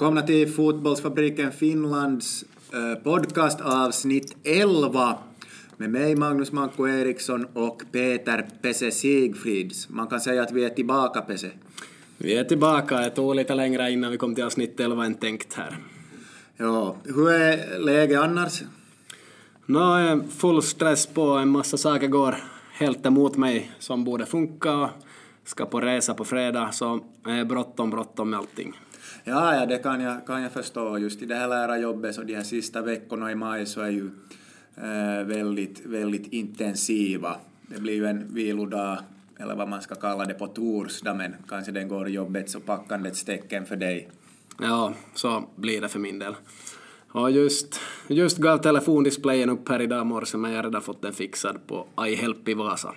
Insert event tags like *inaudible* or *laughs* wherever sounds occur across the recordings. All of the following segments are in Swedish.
Välkomna till Fotbollsfabriken Finlands eh, podcast avsnitt 11 med mig Magnus Manko Eriksson och Peter Pese Sigfrids. Man kan säga att vi är tillbaka Pese. Vi är tillbaka, det tog lite längre innan vi kom till avsnitt 11 än tänkt här. Ja, hur är läget annars? Nå, full stress på, en massa saker går helt emot mig som borde funka. Ska på resa på fredag, så är bråttom, bråttom med allting. Ja, ja, det kan jag, kan jag förstå. Just i det här lärarjobbet så de här sista veckorna i maj så är ju äh, väldigt, väldigt intensiva. Det blir ju en vilodag, eller vad man ska kalla det, på torsdag, men kanske den går jobbets och packandets tecken för dig. Ja, så blir det för min del. Och just, just gav telefondisplayen upp här idag morse, men jag har redan fått den fixad på iHelp i Vasa.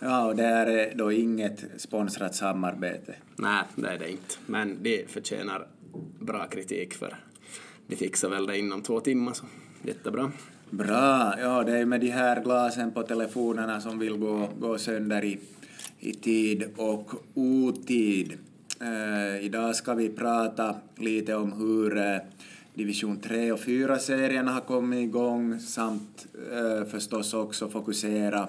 Ja, och det är då inget sponsrat samarbete. Nej, det är det inte. Men de förtjänar bra kritik för de fixar väl det inom två timmar, så jättebra. Bra, ja det är med de här glasen på telefonerna som vill gå, gå sönder i, i tid och otid. Uh, idag ska vi prata lite om hur uh, division 3 och 4-serierna har kommit igång samt uh, förstås också fokusera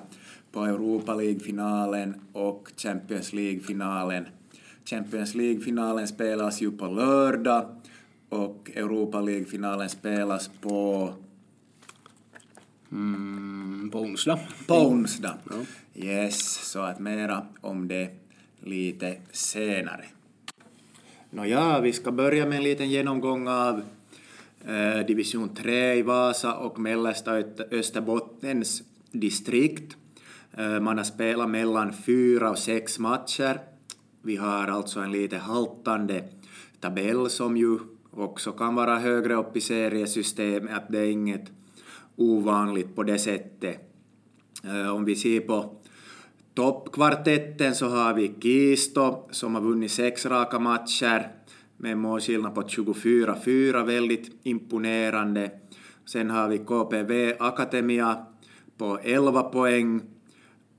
på Europa League-finalen och Champions League-finalen. Champions League-finalen spelas ju på lördag och Europa League-finalen spelas på Mm, på onsdag. På onsdag. Ja. Yes, så att mera om det lite senare. Nåja, vi ska börja med en liten genomgång av eh, division 3 i Vasa och mellersta Österbottens distrikt. Eh, man har spelat mellan fyra och sex matcher. Vi har alltså en lite haltande tabell som ju också kan vara högre upp i seriesystemet, att det är inget ovanligt på det sättet. Eh, om vi ser på toppkvartetten så har vi Kisto som har vunnit sex raka matcher med en målskillnad på 24-4, väldigt imponerande. Sen har vi KPV Akademia på 11 poäng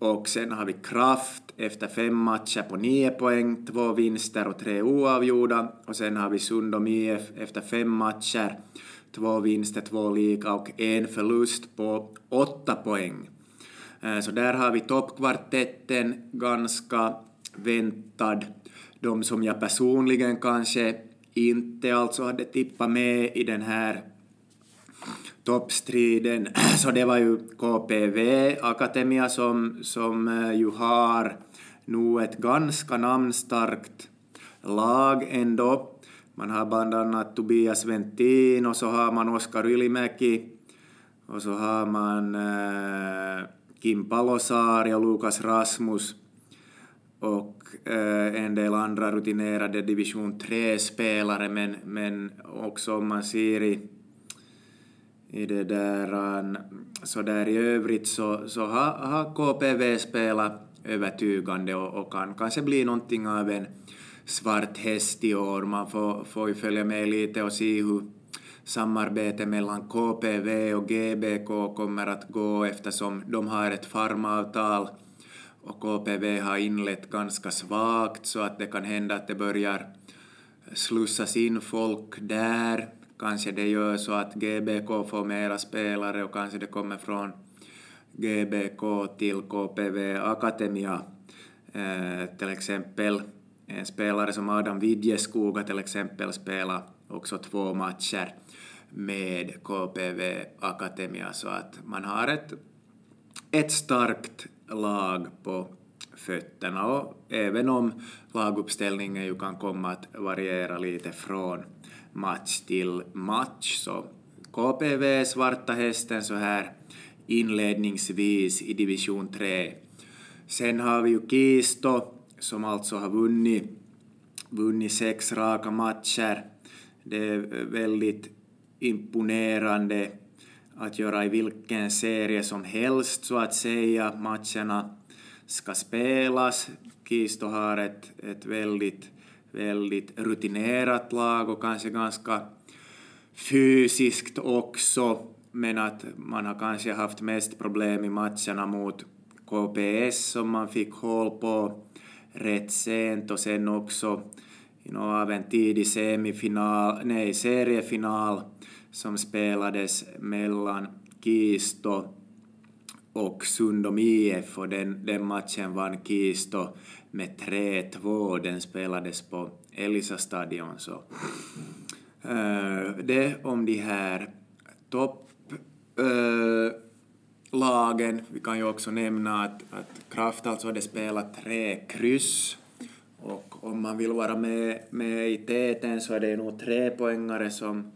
och sen har vi Kraft efter fem matcher på nio poäng, två vinster och tre oavgjorda. Och sen har vi Sundom IF efter fem matcher, två vinster, två lika och en förlust på åtta poäng. Eh, så där har vi toppkvartetten ganska väntad. De som jag personligen kanske inte alltså hade tippat med i den här toppstriden, *clears throat* så det var ju KPV Akademia som, som eh, ju har nu ett ganska namnstarkt lag ändå. Man har bland annat Tobias Ventin och så har man Oskar Ylimäki. Och så har man äh, Kim Palosaari och Lukas Rasmus. Och äh, en del andra rutinerade division 3-spelare men, men också om man ser i i det där, ähm, så där i övrigt så, så har, har KPV spelat övertygande och, och kan kanske bli någonting av en svart häst i år. Man får, får ju följa med lite och se hur samarbetet mellan KPV och GBK kommer att gå eftersom de har ett farmavtal och KPV har inlett ganska svagt så att det kan hända att det börjar slussas in folk där kanske det gör så att GBK får mera spelare och kanske det kommer från GBK till KPV Akademia. Eh, till exempel en spelare som Adam Vidjeskoga till exempel spelat också två matcher med KPV Akademia så att man har ett, ett starkt lag på fötterna och även om laguppställningen ju kan komma att variera lite från match till match. Så KPV svarta hästen så här inledningsvis i division 3. Sen har vi ju Kisto som alltså har vunnit, vunnit sex raka matcher. Det är väldigt imponerande att göra i vilken serie som helst så att säga. Matcherna ska spelas. Kisto har ett, ett väldigt väldigt rutinerat lag och kanske ganska fysiskt också, men att man har kanske haft mest problem i matcherna mot KPS som man fick hål på rätt sent och sen också av en tidig semifinal, nej, seriefinal som spelades mellan Kisto och Sundom IF och den, den matchen vann Kisto med 3-2. Den spelades på Elisa-stadion. Så. Uh, det om de här topplagen. Eh, uh, Vi kan ju också nämna att, att Kraft alltså hade spelat tre kryss och om man vill vara med, med i täten så är det nog tre poängare som,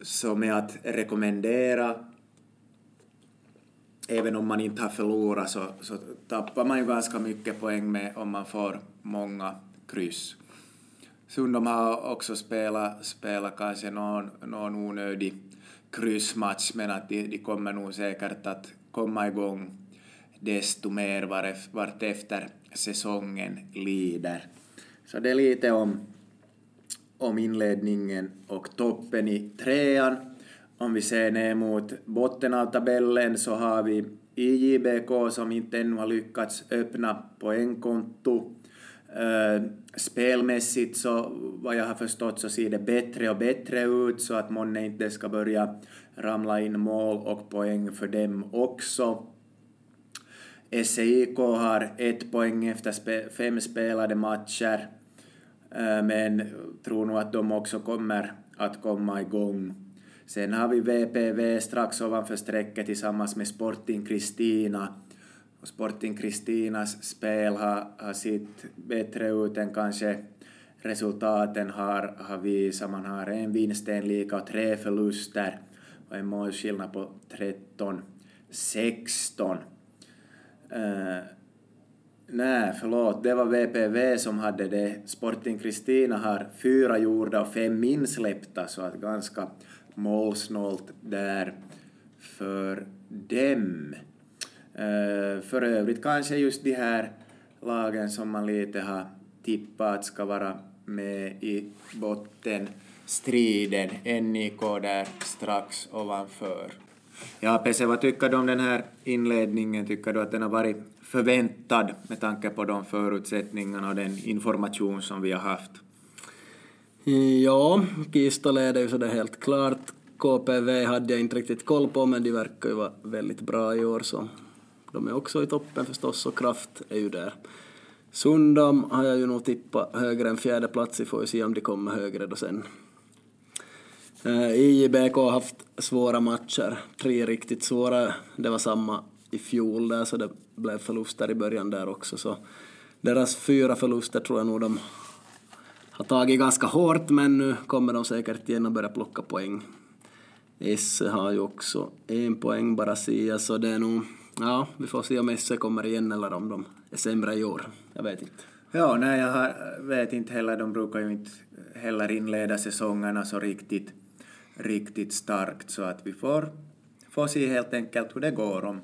som är att rekommendera. Även om man inte har förlorat så, så tappar man ju ganska mycket poäng med om man får många kryss. Sundom har också spelat, spelat kanske någon, någon onödig kryssmatch men att de, de kommer nog säkert att komma igång desto mer vart efter säsongen lider. Så det är lite om, om inledningen och toppen i trean. Om vi ser ner mot botten av tabellen så har vi IJBK som inte ännu har lyckats öppna poängkonto. Uh, eh, spelmässigt så, vad jag har förstått, så ser det bättre och bättre ut så att månne inte ska börja ramla in mål och poäng för dem också. SEIK har ett poäng efter spe, fem spelade matcher, uh, men tror nog att de också kommer att komma igång. Sen har vi VPV strax ovanför strecket tillsammans med Sporting Kristina och Sporting Kristinas spel har, har sett bättre ut än kanske resultaten har, har visat. Man har en vinst, en lika och tre förluster och en målskillnad på 13-16. Uh, eh, nej, förlåt, det var VPV som hade det. Sporting Kristina har fyra gjorda och fem insläppta, så att ganska målsnålt där för dem. Eh, för övrigt kanske just de här lagen som man lite har tippat ska vara med i bottenstriden. NIK där strax ovanför. Ja, Pese, vad tycker du om den här inledningen? Tycker du att den har varit förväntad med tanke på de förutsättningarna och den information som vi har haft? Ja, Kista leder ju sådär helt klart. KPV hade jag inte riktigt koll på, men de verkar ju vara väldigt bra i år, så de är också i toppen förstås, och Kraft är ju där. Sundam har jag ju nog tippat högre än fjärde plats, vi får ju se om de kommer högre då sen. Eh, IJBK har haft svåra matcher, tre riktigt svåra. Det var samma i fjol där, så det blev förluster i början där också. Så deras fyra förluster tror jag nog de har tagit ganska hårt, men nu kommer de säkert igen och börja plocka poäng. Esse har ju också en poäng bara Sia, så det är nog... Ja, vi får se om Esse kommer igen eller om de är sämre i år. Jag vet inte. Ja, nej, jag har, vet inte heller. De brukar ju inte heller inleda säsongerna så riktigt, riktigt starkt, så att vi får, får se helt enkelt hur det går. Om,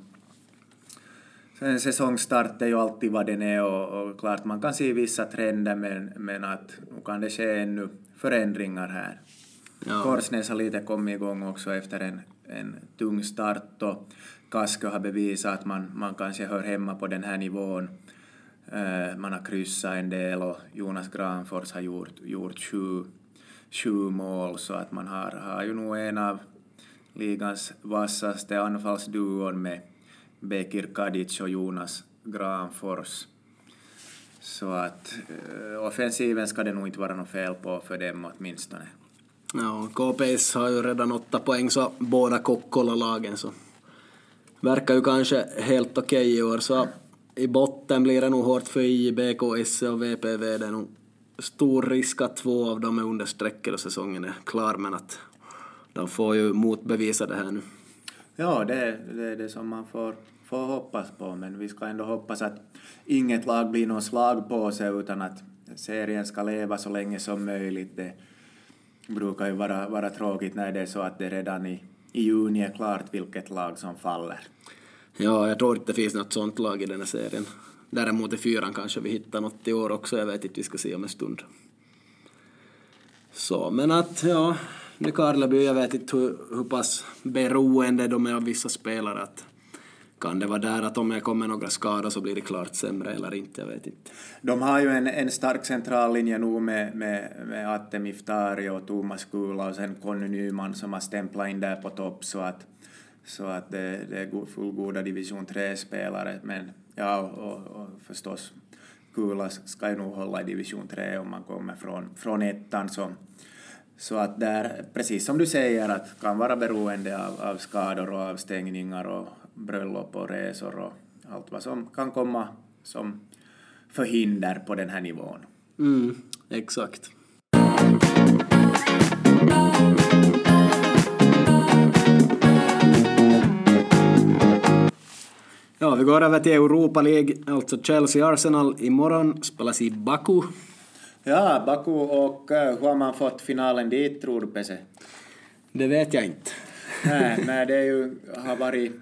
en säsongstart är ju alltid vad den är och, och klart man kan se vissa trender men, men att nu kan det ske ännu förändringar här. Ja. Korsnäs har lite kommit igång också efter en, en tung start och Kaskö har bevisat att man, man kanske hör hemma på den här nivån. Uh, man har kryssat en del och Jonas Granfors har gjort, gjort sju, sju mål så att man har, har ju nog en av ligans vassaste anfallsduon med Bekir Kadic och Jonas Granfors. Så att eh, offensiven ska det nog inte vara något fel på för dem åtminstone. Ja, KPS har ju redan åtta poäng, så båda Kokkola-lagen så verkar ju kanske helt okej okay i år. Så i botten blir det nog hårt för IBK, SE och VPV. Det är nog stor risk att två av dem är under strecket och säsongen är klar, men att de får ju motbevisa det här nu. Ja, det är det, är det som man får, får hoppas på, men vi ska ändå hoppas att inget lag blir någon slagpåse utan att serien ska leva så länge som möjligt. Det, brukar ju vara, vara tråkigt när det är så att det redan i, i juni är klart vilket lag som faller. Ja, jag tror inte det finns något sånt lag i den här serien. Däremot i fyran kanske vi hittar något i år också, jag vet inte, vi ska se om en stund. Så, men att, ja, Nykarleby, jag vet inte hur, hur pass beroende de är av vissa spelare. Att kan det vara där att om jag kommer några skador så blir det klart sämre eller inte, jag vet inte. De har ju en, en stark centrallinje nu med, med, med Atte Miftari och Thomas Kula och sen Conny Nyman som har stämplat in där på topp så att, så att det, det är fullgoda division 3-spelare. Men ja, och, och förstås Kula ska ju nog hålla i division 3 om man kommer från, från ettan. Så, så att där, precis som du säger, att kan vara beroende av, av skador och avstängningar och bröllop och resor och allt vad som kan komma som förhinder på den här nivån. Mm, exakt. Ja, vi går över till Europa League, alltså Chelsea-Arsenal imorgon, spelas i Baku. Ja, Baku och uh, hur har man fått finalen dit tror du Pese? Det vet jag inte. nej, *laughs* nej, det är ju, har varit,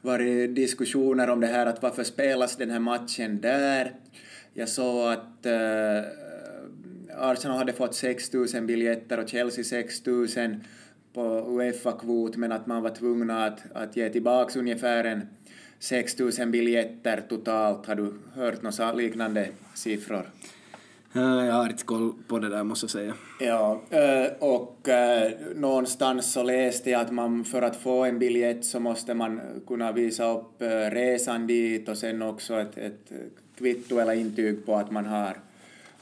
varit diskussioner om det här att varför spelas den här matchen där? Jag såg att uh, Arsenal hade fått 6 000 biljetter och Chelsea 6 000 på Uefa-kvot men att man var tvungna att, att ge tillbaka ungefär en 6 000 biljetter totalt. Har du hört några liknande siffror? Eh, jag har inte koll på det där måste jag säga. Ja, eh, och eh, någonstans så läste jag att man för att få en biljett så måste man kunna visa upp resan dit och sen också ett, ett kvitto eller intyg på att man har,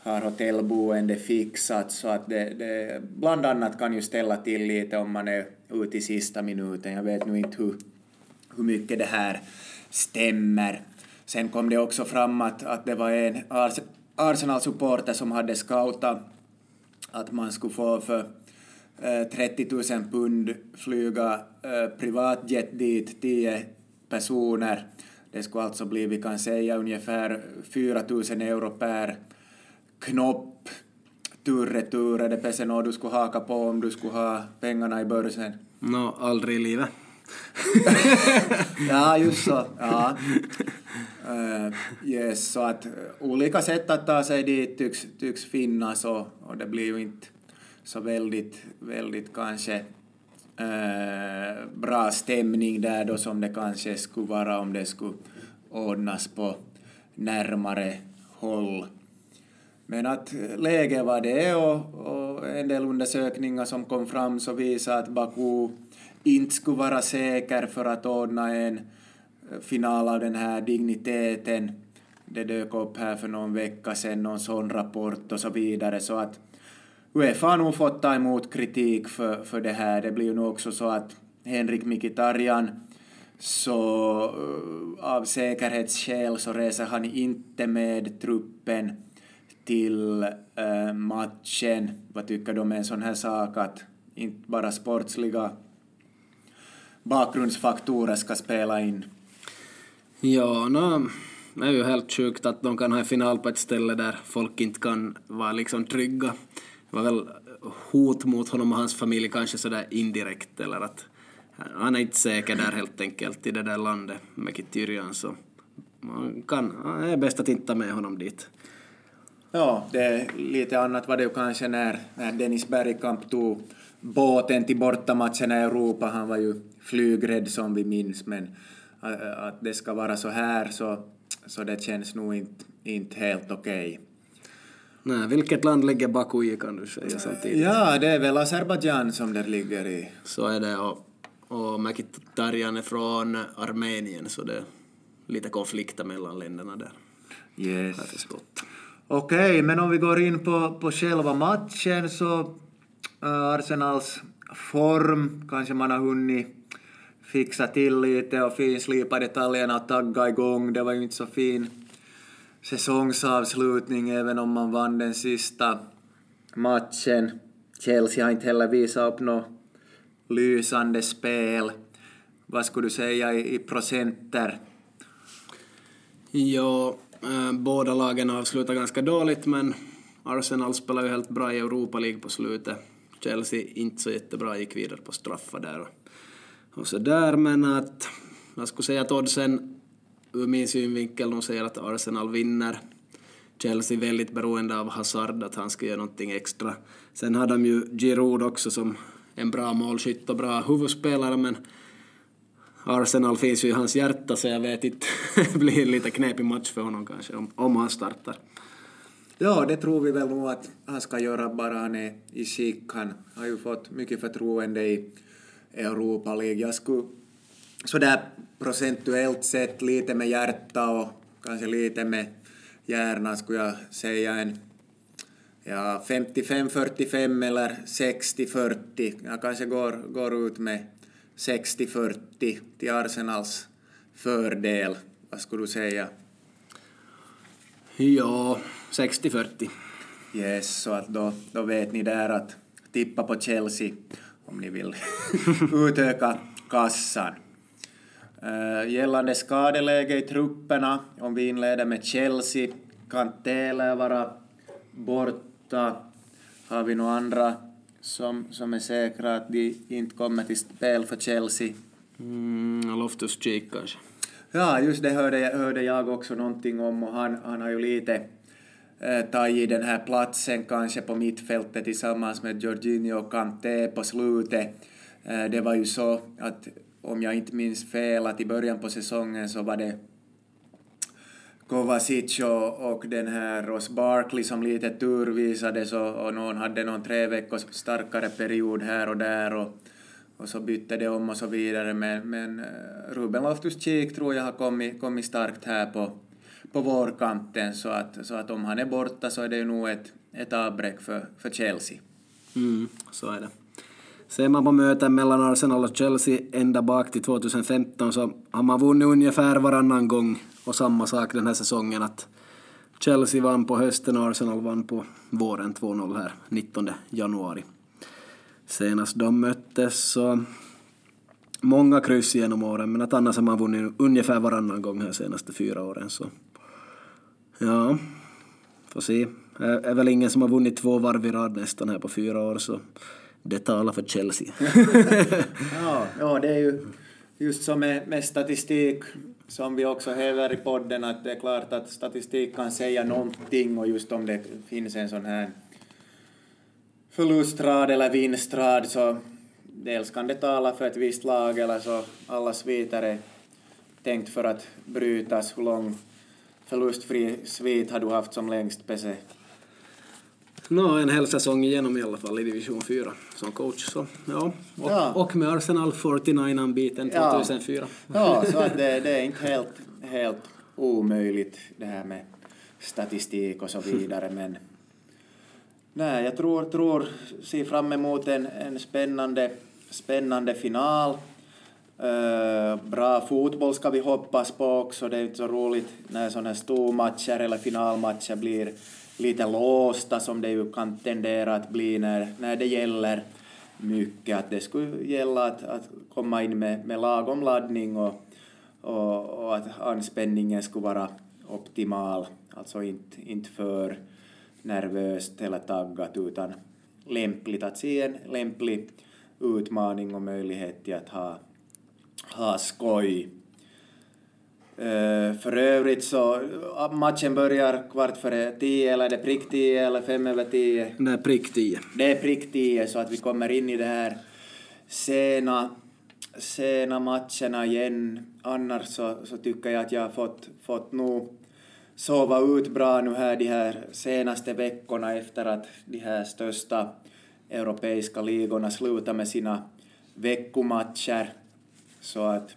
har hotellboende fixat så att det, det bland annat kan ju ställa till lite om man är ute i sista minuten. Jag vet nu inte hur, hur mycket det här stämmer. Sen kom det också fram att, att det var en alltså, Arsenal-supporter som hade scoutat att man skulle få för eh, 30 000 pund flyga eh, privatjet dit, 10 personer. Det skulle alltså bli, vi kan säga, ungefär 4 000 euro per knopp tur-retur. Är det pesen du skulle haka på om du skulle ha pengarna i börsen? Nå, no, aldrig i livet. *laughs* ja, just så. Ja. Uh, eh, yes, så att uh, olika sätt att ta sig dit tycks, tycks finnas och, och det blir ju inte så väldigt, väldigt kanske uh, bra stämning där då som det kanske skulle vara om det skulle ordnas på närmare håll. Men att läget var det och, och en del undersökningar som kom fram så visar att Baku inte skulle vara säker för att ordna en eh, final av den här digniteten. Det dök upp här för någon vecka sedan, någon sån rapport och så vidare. Så att Uefa har nog fått ta emot kritik för, för det här. Det blir ju nog också så att Henrik Mkhitaryan så eh, av säkerhetsskäl så reser han inte med truppen till äh, matchen. Vad tycker du om en sån här sak att inte bara sportsliga bakgrundsfaktorer ska spela in? Ja, no, det är ju helt sjukt att de kan ha en final på ett ställe där folk inte kan vara liksom trygga. Det var väl hot mot honom och hans familj kanske sådär indirekt eller att han är inte säker där helt enkelt i det där landet med Kityrjan så man kan, det är bäst att inte ta med honom dit. Ja, det är lite annat var det ju kanske när, när Dennis Bergkamp tog båten till bortamatcherna i Europa. Han var ju flygrädd som vi minns, men att det ska vara så här så, så det känns nog inte, inte helt okej. Okay. Nej, vilket land ligger Baku i kan du säga samtidigt? Ja, det är väl Azerbajdzjan som det ligger i. Så är det och, och Mkhitaryan är från Armenien så det är lite konflikter mellan länderna där. Yes. Okej, okay, men om vi går in på, på själva matchen så uh, Arsenals form kanske man har hunnit fixa till lite och finslipa detaljerna och tagga igång. Det var ju inte så fin säsongsavslutning även om man vann den sista matchen. Chelsea har inte heller visat upp något lysande spel. Vad skulle du säga i, i procenter? Ja, äh, båda lagen avslutar ganska dåligt men Arsenal spelar ju helt bra i Europa League på slutet. Chelsea inte så jättebra, gick vidare på straffar där och så där, men att jag skulle säga att oddsen ur min synvinkel, de säger att Arsenal vinner. Chelsea är väldigt beroende av Hazard, att han ska göra någonting extra. Sen har de ju Giroud också som en bra målskytt och bra huvudspelare, men Arsenal finns ju i hans hjärta så jag vet inte, *laughs* det blir en lite knepig match för honom kanske om, om han startar. Ja, det tror vi väl nog att han ska göra bara han är i skick. Han har ju fått mycket förtroende i Europa League. Jag skulle sådär procentuellt sett lite med hjärta och kanske lite med hjärna skulle jag säga en ja, 55-45 eller 60-40. Jag kanske går, går ut med 60-40 till Arsenals fördel. Vad skulle du säga? Ja, 60-40. Yes, så att då, då vet ni där att tippa på Chelsea om ni vill *laughs* utöka kassan. Uh, gällande skadeläge i trupperna, om vi inleder med Chelsea, Kanté lär vara borta. Har vi några andra som, som är säkra att de inte kommer till spel för Chelsea? Mm, Loftus Cheek kanske. Ja, just det hörde, hörde jag också någonting om och han, han har ju lite Eh, tagit den här platsen kanske på mittfältet tillsammans med Jorginho och Kanté på slutet. Eh, det var ju så att om jag inte minns fel att i början på säsongen så var det Kovacic och, och den här Ross Barkley som lite turvisades och, och någon hade någon tre veckors starkare period här och där och, och så bytte det om och så vidare men, men eh, Ruben Loftus-Cheek tror jag har kommit, kommit starkt här på, på vårkanten så att, så att om han är borta så är det ju nog ett, ett avbräck för, för Chelsea. Mm, så är det. Ser man på möten mellan Arsenal och Chelsea ända bak till 2015 så har man vunnit ungefär varannan gång och samma sak den här säsongen att Chelsea vann på hösten och Arsenal vann på våren 2-0 här 19 januari. Senast de möttes så många kryss genom åren men att annars har man vunnit ungefär varannan gång här senaste fyra åren så ja, får se. Det är väl ingen som har vunnit två varv i rad nästan här på fyra år så det talar för Chelsea. *laughs* ja, ja, det är ju just som med, med statistik som vi också häver i podden att det är klart att statistik kan säga någonting och just om det finns en sån här förlustrad eller vinstrad så dels kan det tala för ett visst lag eller så alla sviter är tänkt för att brytas. Hur lång förlustfri svit har du haft som längst, Pese? Nå, en hel säsong igenom i alla fall i division 4 som coach. Så, ja. Och, Ja. och med Arsenal 49 unbeaten Ja. 2004. Ja, så att det, det är inte helt, helt omöjligt det här med statistik och så vidare *laughs* men nej, jag tror, tror ser fram emot en, en spännande, spännande final. Eh, bra fotboll ska vi hoppas på också. Det är inte så roligt när sådana här stormatcher eller finalmatcher blir lite låsta som det ju kan tendera att bli när, när det gäller mycket. Att det skulle gälla att, att komma in med, med lagom laddning och, och, och att anspänningen skulle vara optimal. Alltså inte, inte för nervöst eller taggat utan lämpligt att se en lämplig utmaning och möjlighet till att ha, ha skoj. Eh, för övrigt så, matchen börjar kvart före tio, eller är det prick tio eller fem över tio? Det är prick 10. Det är prick tio, så att vi kommer in i det här sena, sena matcherna igen. Annars så, så tycker jag att jag har fått, fått nog sova ut bra nu här de här senaste veckorna efter att de här största europeiska ligorna slutar med sina veckomatcher. Så att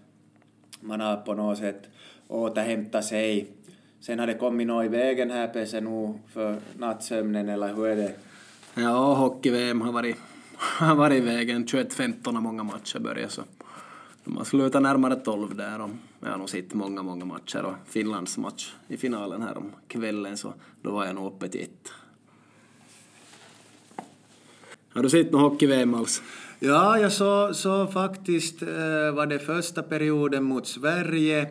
man har på något sätt återhämtat sig. Sen har det kommit något i vägen här Pese nu för nattsömnen, eller hur är det? Ja, hockey-VM har varit, *laughs* har varit i vägen. 21-15 har många matcher börjat så de har slutat närmare 12 där och jag har nog sett många, många matcher och Finlands match i finalen här om kvällen så då var jag nog uppe till ett. Har du sett någon hockey-VM alls? Ja, jag såg så faktiskt eh, var det första perioden mot Sverige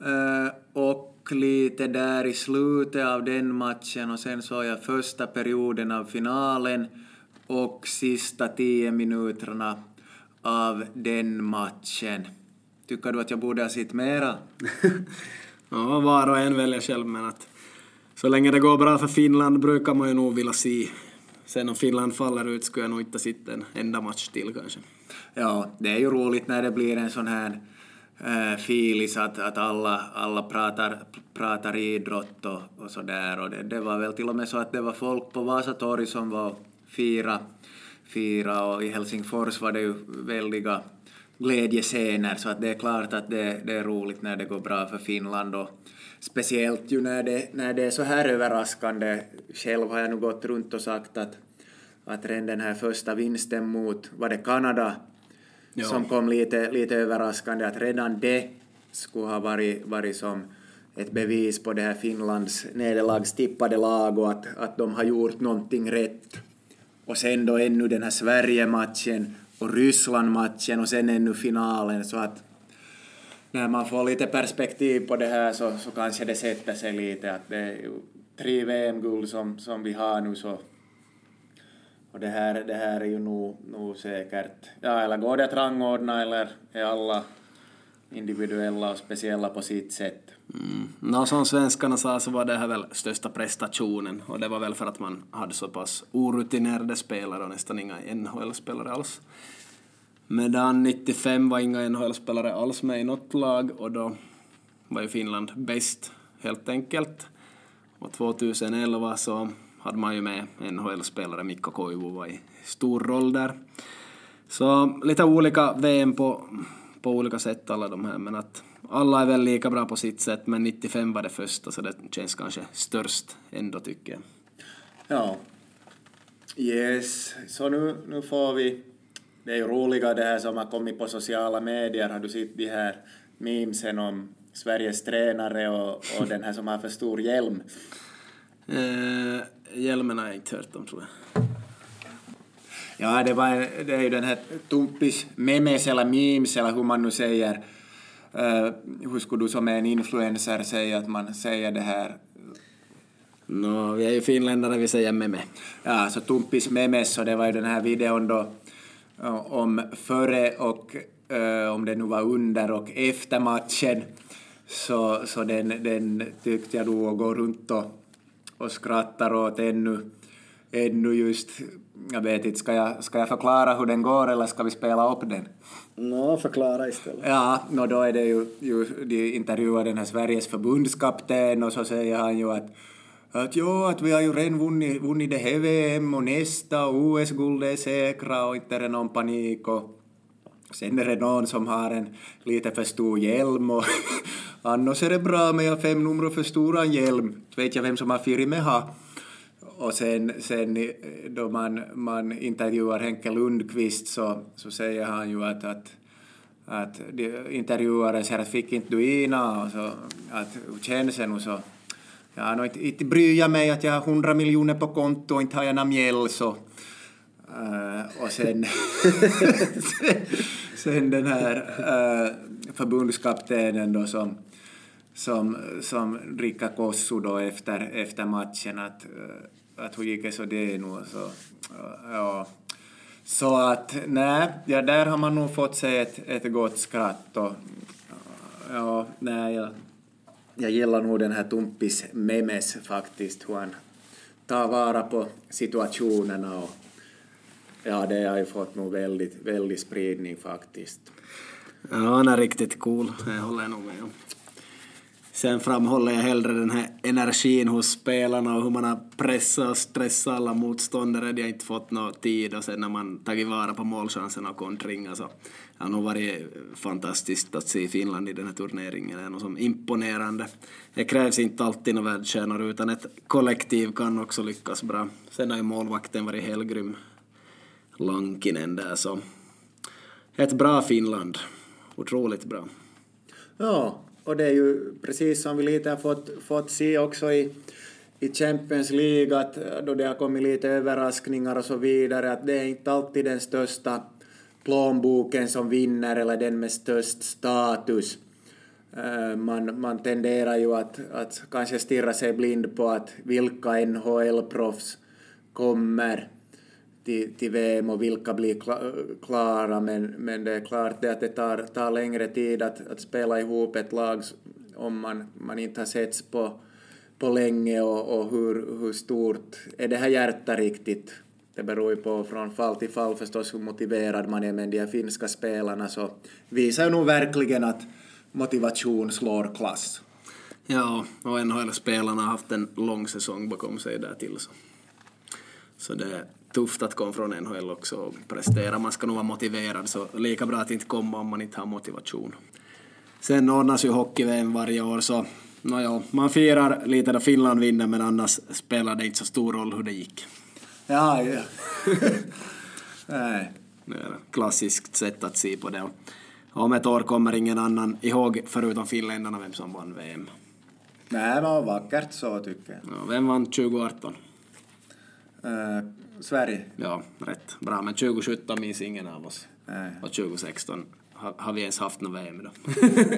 eh, och lite där i slutet av den matchen och sen såg jag första perioden av finalen och sista tio minuterna av den matchen. Tycker du att jag borde ha sett mera? *laughs* Ja, var och en väljer själv men att så länge det går bra för Finland brukar man ju nog vilja se. Sen om Finland faller ut skulle jag nog inte sitta en enda match till kanske. Ja, det är ju roligt när det blir en sån här äh, filis att, att alla, alla pratar, pratar idrott och, och så där. Och det, det var väl till och med så att det var folk på Vasatorg som var fira, fira och i Helsingfors var det ju väldiga glädjescener så att det är klart att det, det är roligt när det går bra för Finland och speciellt ju när det, när det är så här överraskande. Själv har jag nu gått runt och sagt att, att redan den här första vinsten mot, var det Kanada, ja. som kom lite, lite överraskande, att redan det skulle ha varit, varit som ett bevis på det här Finlands nederlagstippade lag och att, att de har gjort någonting rätt. Och sen då ännu den här Sverige-matchen och Ryssland-matchen och sen ännu finalen så att när man får lite perspektiv på det här så, så kanske det sätter sig lite att det är ju tre VM-guld som, som vi har nu så och det här, det här är ju nog, nog säkert, ja eller går det att rangordna eller är alla individuella och speciella på sitt sätt? Mm. No, som svenskarna sa så var det här väl största prestationen och det var väl för att man hade så pass orutinerade spelare och nästan inga NHL-spelare alls. Medan 95 var inga NHL-spelare alls med i något lag och då var ju Finland bäst helt enkelt. Och 2011 så hade man ju med NHL-spelare, Mikko Koivu var i stor roll där. Så lite olika VM på, på olika sätt alla de här, men att alla är väl lika bra på sitt sätt, men 95 var det första så det känns kanske störst ändå tycker jag. Ja. Yes, så nu, nu får vi det är ju roliga det här som har kommit på sociala medier. Har du sett de här memesen om Sveriges tränare och, och den här som har för stor hjälm? Eh, hjälmen har jag inte hört om tror jag. Ja, det, var, det är ju den här tumpis memes eller memes eller hur man nu säger. Uh, hur skulle du som är en influencer säga att man säger det här? No, vi är ju finländare, vi säger meme. Ja, så tumpis memes, så det var ju den här videon då om före och uh, om det nu var under och efter matchen. Så, så den, den tyckte jag nog gå runt och, och skrattar åt ännu, ännu just, jag vet inte, ska jag, ska jag förklara hur den går eller ska vi spela upp den? Nå, no, förklara istället. Ja, no, då är det ju, ju de intervjuar den här Sveriges förbundskapten och så säger han ju att att ja, att vi har ju redan vunnit, vunnit det här VM och nästa OS-guld är säkra och inte är det någon panik och sen är det någon som har en lite för stor hjälm och *laughs* annars är det bra med jag fem nummer för stora hjälm. Det Vet jag vem som har firma. med ha. Och sen, sen då man, man intervjuar Henke Lundqvist så, så säger han ju att, att att intervjuaren säger att fick inte du ina och så att hur känns det nu så Ja, no, inte, inte bryr jag mig att jag har hundra miljoner på konto och inte har jag någon mjäll så... Uh, och sen, sen, *laughs* sen den här uh, förbundskaptenen då som, som, som dricker kossu då efter, efter matchen att, uh, att hur gick det så det nu så, uh, ja. Så att nej, ja, där har man nog fått sig ett, ett gott skratt och ja, nej, jag jag gillar nog den här Tumpis memes faktiskt, hur han tar vara på situationerna och ja, det har ju fått nog väldigt, väldigt spridning faktiskt. Ja, han är riktigt cool, det håller jag nog med om. Sen framhåller jag hellre den här energin hos spelarna och hur man har pressat och stressat alla motståndare. De har inte fått någon tid och sen när man tagit vara på målchansen och kontringar så det har nog varit fantastiskt att se Finland i den här turneringen. Det är något som imponerande. Det krävs inte alltid några världsstjärnor utan ett kollektiv kan också lyckas bra. Sen har ju målvakten varit helgrym. Lankinen där så. Ett bra Finland. Otroligt bra. Ja, och det är ju precis som vi lite har fått, fått se också i, i Champions League, att då det har kommit lite överraskningar och så vidare, att det är inte alltid den största plånboken som vinner eller den med störst status. Eh, man, man tenderar ju att, att kanske stirra sig blind på att vilka NHL-proffs kommer till, till VM och vilka blir klara, men, men det är klart det att det tar, tar längre tid att, att spela ihop ett lag om man, man inte har setts på, på länge och, och hur, hur stort är det här hjärtat riktigt? Det beror ju på från fall till fall förstås hur motiverad man är, men de här finska spelarna så visar ju nog verkligen att, motivation slår klass. Ja, och NHL-spelarna har haft en lång säsong bakom sig där till så. Så det tufft att komma från NHL också och prestera. Man ska nog vara motiverad, så lika bra att inte komma om man inte har motivation. Sen ordnas ju hockey-VM varje år, så nåja, man firar lite då Finland vinner, men annars spelar det inte så stor roll hur det gick. Ja, ja. *laughs* Nej. Det är ett klassiskt sätt att se på det. Och om ett år kommer ingen annan ihåg, förutom finländarna, vem som vann VM. Nej, det var vackert så tycker jag. Ja, vem vann 2018? Eh, Sverige? Ja, rätt. Bra, men 2017 minns ingen av oss. Nej. Och 2016 har, har vi ens haft något VM då.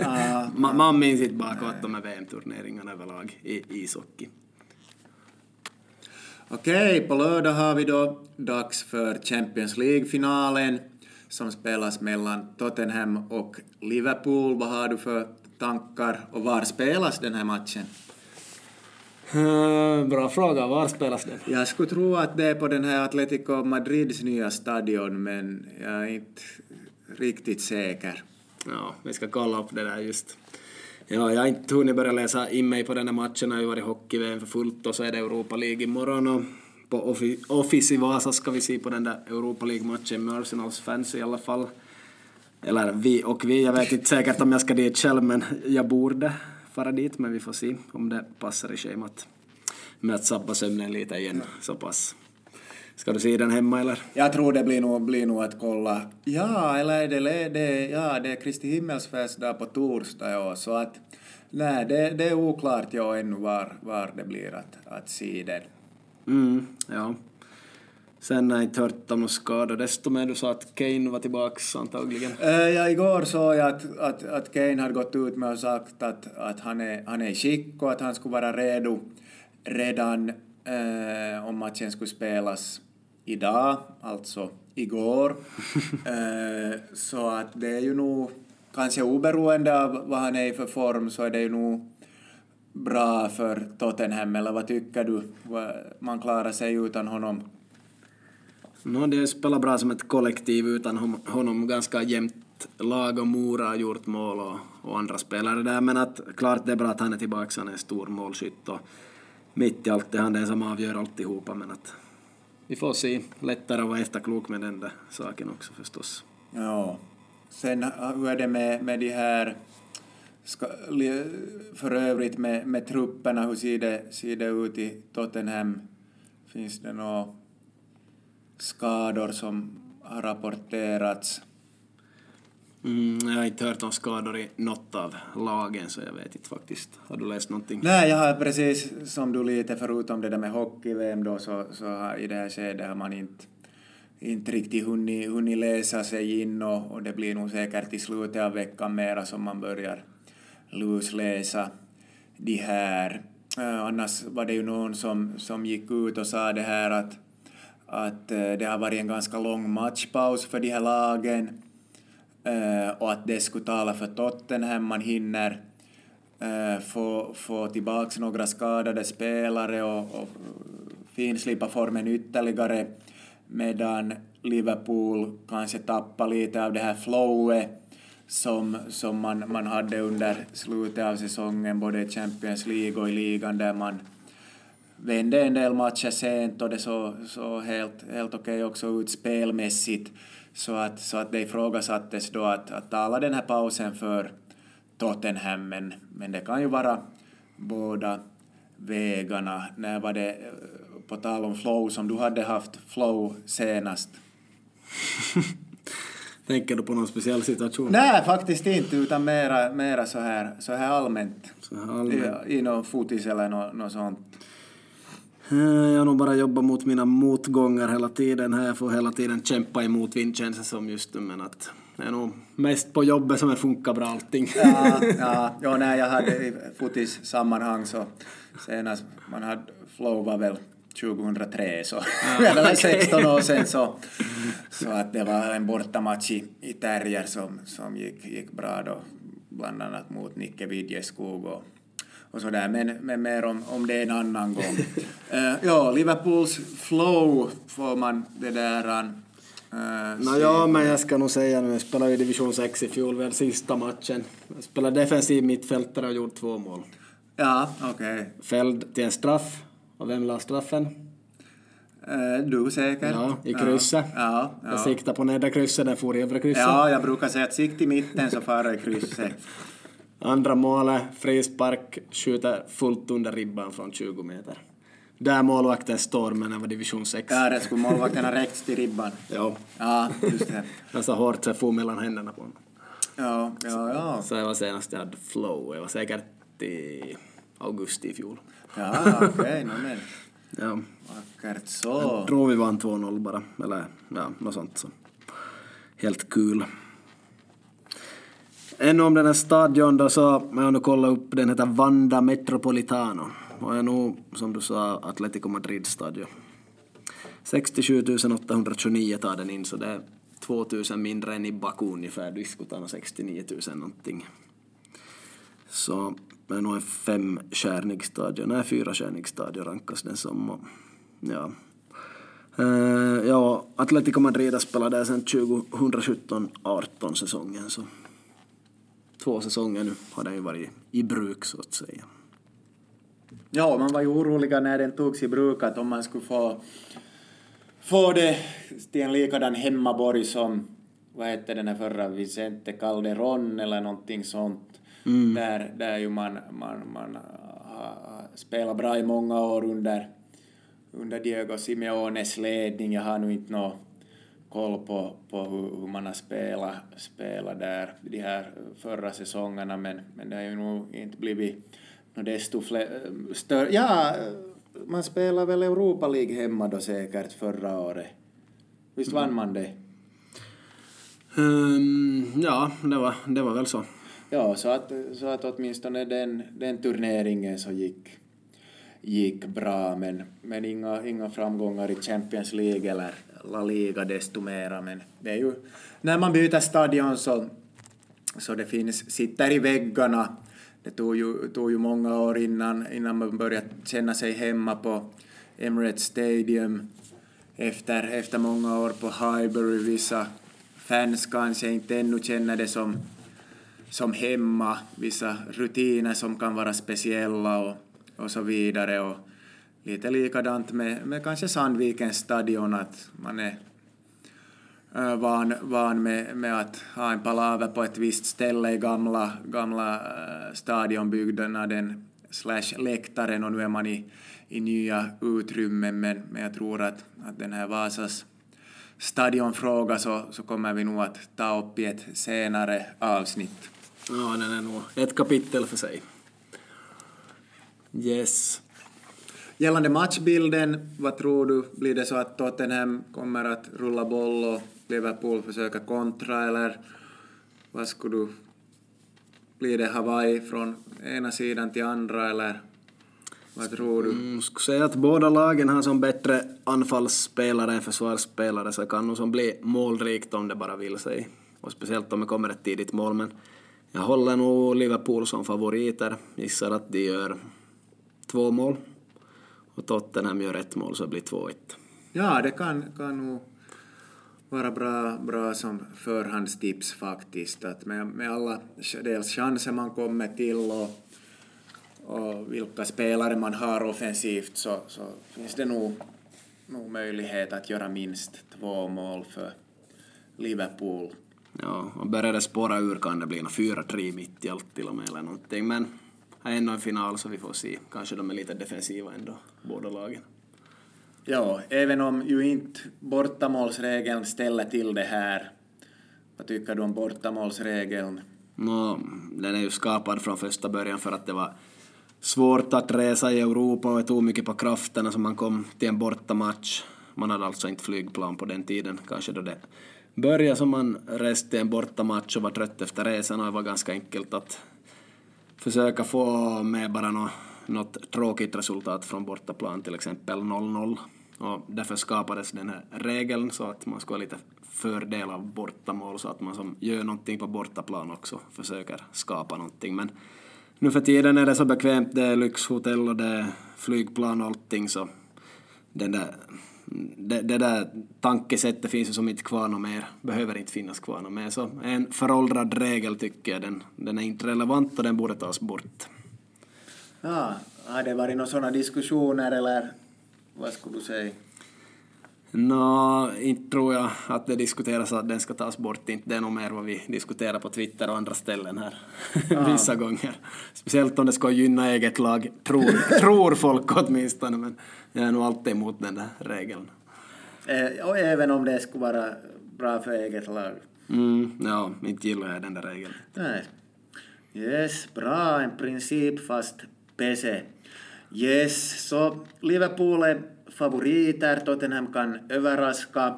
Ah, *laughs* Ma- man minns inte bakåt de här VM-turneringarna överlag i ishockey. Okej, på lördag har vi då dags för Champions League-finalen som spelas mellan Tottenham och Liverpool. Vad har du för tankar och var spelas den här matchen? Eh, Bra fråga, var spelas den? Jag skulle tro att det är på den här Atletico Madrids nya stadion, men jag är inte riktigt säker. Ja, vi ska kolla upp det där just. Ja, jag har inte hunnit börja läsa in mig på den här matchen, jag har ju varit hockey för fullt och så är det Europa League imorgon och på Offi- Office i Vasa ska vi se på den där Europa League-matchen med Arsenals fans i alla fall. Eller vi och vi, jag vet inte säkert om jag ska dit själv men jag borde fara dit men vi får se om det passar i schemat. Med att sabba sömnen lite igen så pass. Ska du se den hemma eller? Jag tror det blir nog, blir nog att kolla. Ja, eller är det, det, ja, det är Kristi himmelsfest där på torsdag, ja, så att nej, det, det är oklart ja, ännu var, var det blir att, att se den. Mm, ja. Sen har jag inte hört om någon skada. Desto mer du sa att Kane var tillbaks antagligen. Eh, ja, igår såg jag att, att, att Kane hade gått ut med och sagt att, att han, är, han är i skick och att han skulle vara redo redan eh, om matchen skulle spelas idag, alltså igår. *laughs* eh, så att det är ju nog, kanske oberoende av vad han är i för form, så är det ju nog bra för Tottenham, eller vad tycker du? Man klarar sig utan honom. No, det spelar bra som ett kollektiv utan honom. Ganska jämnt lag och Mora har gjort mål och, och andra spelare där. Men att, klart det är bra att han är tillbaka, han är en stor målskytt och mitt i allt det han är som avgör alltihopa. Men att vi får se. Lättare att vara efterklok med den där saken också förstås. Ja. Sen äh, hur är det med, med de här, ska, för övrigt med, med trupperna, hur ser det, ser det ut i Tottenham? Finns det några skador som har rapporterats? Mm, jag har inte hört om skador i något av lagen så jag vet inte faktiskt. Har du läst någonting? Nej, jag har precis som du lite förutom det där med hockey-VM då så, så har, i det här skedet har man inte, inte riktigt hunnit, hunnit läsa sig in och, och det blir nog säkert i slutet av veckan mera som man börjar lusläsa de här. Eh, annars var det ju någon som, som gick ut och sa det här att, att eh, det har varit en ganska lång matchpaus för de här lagen eh, och att det skulle tala för Tottenham. Man hinner eh, få, få tillbaka några skadade spelare och, och finslipa formen ytterligare medan Liverpool kanske tappar lite av det här flowet som, som man, man hade under slutet av säsongen, både i Champions League och i ligan där man vände en del matcher sent och det såg så helt, helt okej också ut spelmässigt. Så att, så att det ifrågasattes då att, att tala den här pausen för Tottenham, men, men det kan ju vara båda vägarna. När var det, eh, på tal om flow, som du hade haft flow senast? *laughs* Tänker du på någon speciell situation? Nej, faktiskt inte, utan mera, mera så, här, så här allmänt. Så här allmänt. I någon fotis eller något, något sånt. Eh, Jag har nog bara jobbat mot mina motgångar hela tiden här. Jag får hela tiden kämpa emot vind känns det som just nu. Men att det är nog mest på jobbet som det funkar bra allting. Ja, ja, ja nej, jag hade i fotis-sammanhang så senast man hade flow var väl 2003 så *laughs* det var 16 år sedan så, så att det var en bortamatch i, i Terrier som, som gick, gick bra då bland annat mot Nicke Vidjeskog och, och sådär men, men mer om, om det en annan gång. Uh, *laughs* ja, Liverpools flow får man det där uh, Nå ja, men jag ska nog säga nu, jag spelade i division 6 i fjol, väl sista matchen. Jag spelade defensiv mittfältare och gjorde två mål. Ja, okej. Okay. Fälld till en straff. Och vem la straffen? Uh, du säkert. Ja, i krysset. Ja, ja. Jag siktade på nedre krysset, den for i övre krysset. Ja, jag brukar säga att sikt i mitten så far i krysset. Andra målet, frispark, skjuter fullt under ribban från 20 meter. Där målvakten står, men det var division 6. Ja, det skulle målvakten ha räckt till ribban. Ja. Ja, just det. Jag *laughs* så hårt så jag for mellan händerna på honom. Ja, ja, ja. Så jag var senast jag hade flow. Jag var säkert i augusti i fjol. Ja, okej, okay, no, men. Ja. Vackert så. Jag tror vi vann 2-0 bara, eller ja, något sånt. Så. Helt kul. Ännu om den här stadion då så, jag har nu kollat upp, den heter Vanda Metropolitano och är nog, som du sa, Atletico Madrid-stadion. 67 829 tar den in, så det är 2000 mindre än i Baku ungefär. Disco 69 000 någonting. Så det är nog en femstjärnig stadion, nej fyrastjärnig stadion rankas den som. Och, ja. Uh, ja, Atletico Madrid har spelat där sedan 2017-18 säsongen så två säsonger nu har den ju varit i bruk så att säga. Ja, man var ju oroliga när den togs i bruk att om man skulle få, få det till en likadan hemmaborg som, vad hette den här förra, Vicente Calderon eller någonting sånt. Mm. Där, där ju man, man, man har spelat bra i många år under, under Diego Simeones ledning. Jag har nu inte något koll på, på hur, hur, man har spelat, spelat där de här förra säsongerna men, men det har ju nog inte blivit no desto större. Ja, man spelar väl Europa League hemma då säkert förra året. Visst vann man det? Um, ja, det var, det var väl så. Ja, så att, så att åtminstone den, den turneringen så gick, gick bra, men, men inga, inga framgångar i Champions League eller La Liga desto mera. Men det är ju, när man byter stadion så, så det finns, sitter i väggarna det tog ju, tog ju många år innan, innan man började känna sig hemma på Emirates Stadium. Efter, efter många år på Highbury, vissa fans kanske inte ännu känner det som, som hemma, vissa rutiner som kan vara speciella och, och så vidare. Och lite likadant med, med kanske Sandvikens stadion, att man är eh, van, van med, med att ha en palaver på ett visst ställe i gamla, gamla eh, stadionbyggnaden slash läktaren och nu är man i, i nya utrymmen men, men jag tror att, att den här Vasas stadionfråga så, så kommer vi nog att ta upp i ett senare avsnitt. Ja, den är nog ett kapitel för sig. Yes. Gällande matchbilden, vad tror du? Blir det så att Tottenham kommer att rulla boll och Liverpool försöka kontra eller vad skulle du... Blir det Hawaii från ena sidan till andra eller vad tror du? Mm, skulle säga att båda lagen har som bättre anfallsspelare än försvarsspelare så kan nog som bli målrikt om det bara vill sig. Och speciellt om det kommer ett tidigt mål men jag håller nog Liverpool som favoriter. Gissar att de gör två mål. Och Tottenham gör ett mål så det blir 2-1. Ja, det kan, kan nog vara bra, bra som förhandstips faktiskt. Att med, med alla dels chanser man kommer till och, och vilka spelare man har offensivt så, så finns det nog, nog möjlighet att göra minst två mål för Liverpool. Ja, och börjar det spåra ur kan det bli 4-3 mitt i allt till och med eller någonting. Men det är ändå en final så vi får se. Kanske de är lite defensiva ändå, båda lagen. Ja, även om ju inte bortamålsregeln ställer till det här. Vad tycker du om bortamålsregeln? No, den är ju skapad från första början för att det var svårt att resa i Europa och det tog mycket på krafterna så man kom till en bortamatch. Man hade alltså inte flygplan på den tiden, kanske då det började som man reste en bortamatch och var trött efter resan och det var ganska enkelt att försöka få med bara något, något tråkigt resultat från bortaplan, till exempel 0-0. Och därför skapades den här regeln så att man ska ha lite fördel av bortamål så att man som gör någonting på bortaplan också försöker skapa någonting. Men nu för tiden är det så bekvämt, det är lyxhotell och det är flygplan och allting så den där det, det där tankesättet finns ju som inte kvar något mer, behöver inte finnas kvar något mer. Så en föråldrad regel tycker jag, den, den är inte relevant och den borde tas bort. Ja, har det varit några sådana diskussioner eller vad skulle du säga? Nå, inte tror jag att det diskuteras att den ska tas bort. Inte det är nog mer vad vi diskuterar på Twitter och andra ställen här *laughs* vissa gånger. Speciellt om det ska gynna eget lag, tror, tror folk åtminstone. Men jag är nog alltid emot den där regeln. Eh, och även om det skulle vara bra för eget lag? Mm, ja, inte gillar jag den där regeln. Nej. Yes, bra. En principfast PC. Yes, så Liverpool är favoriter. Tottenham kan överraska.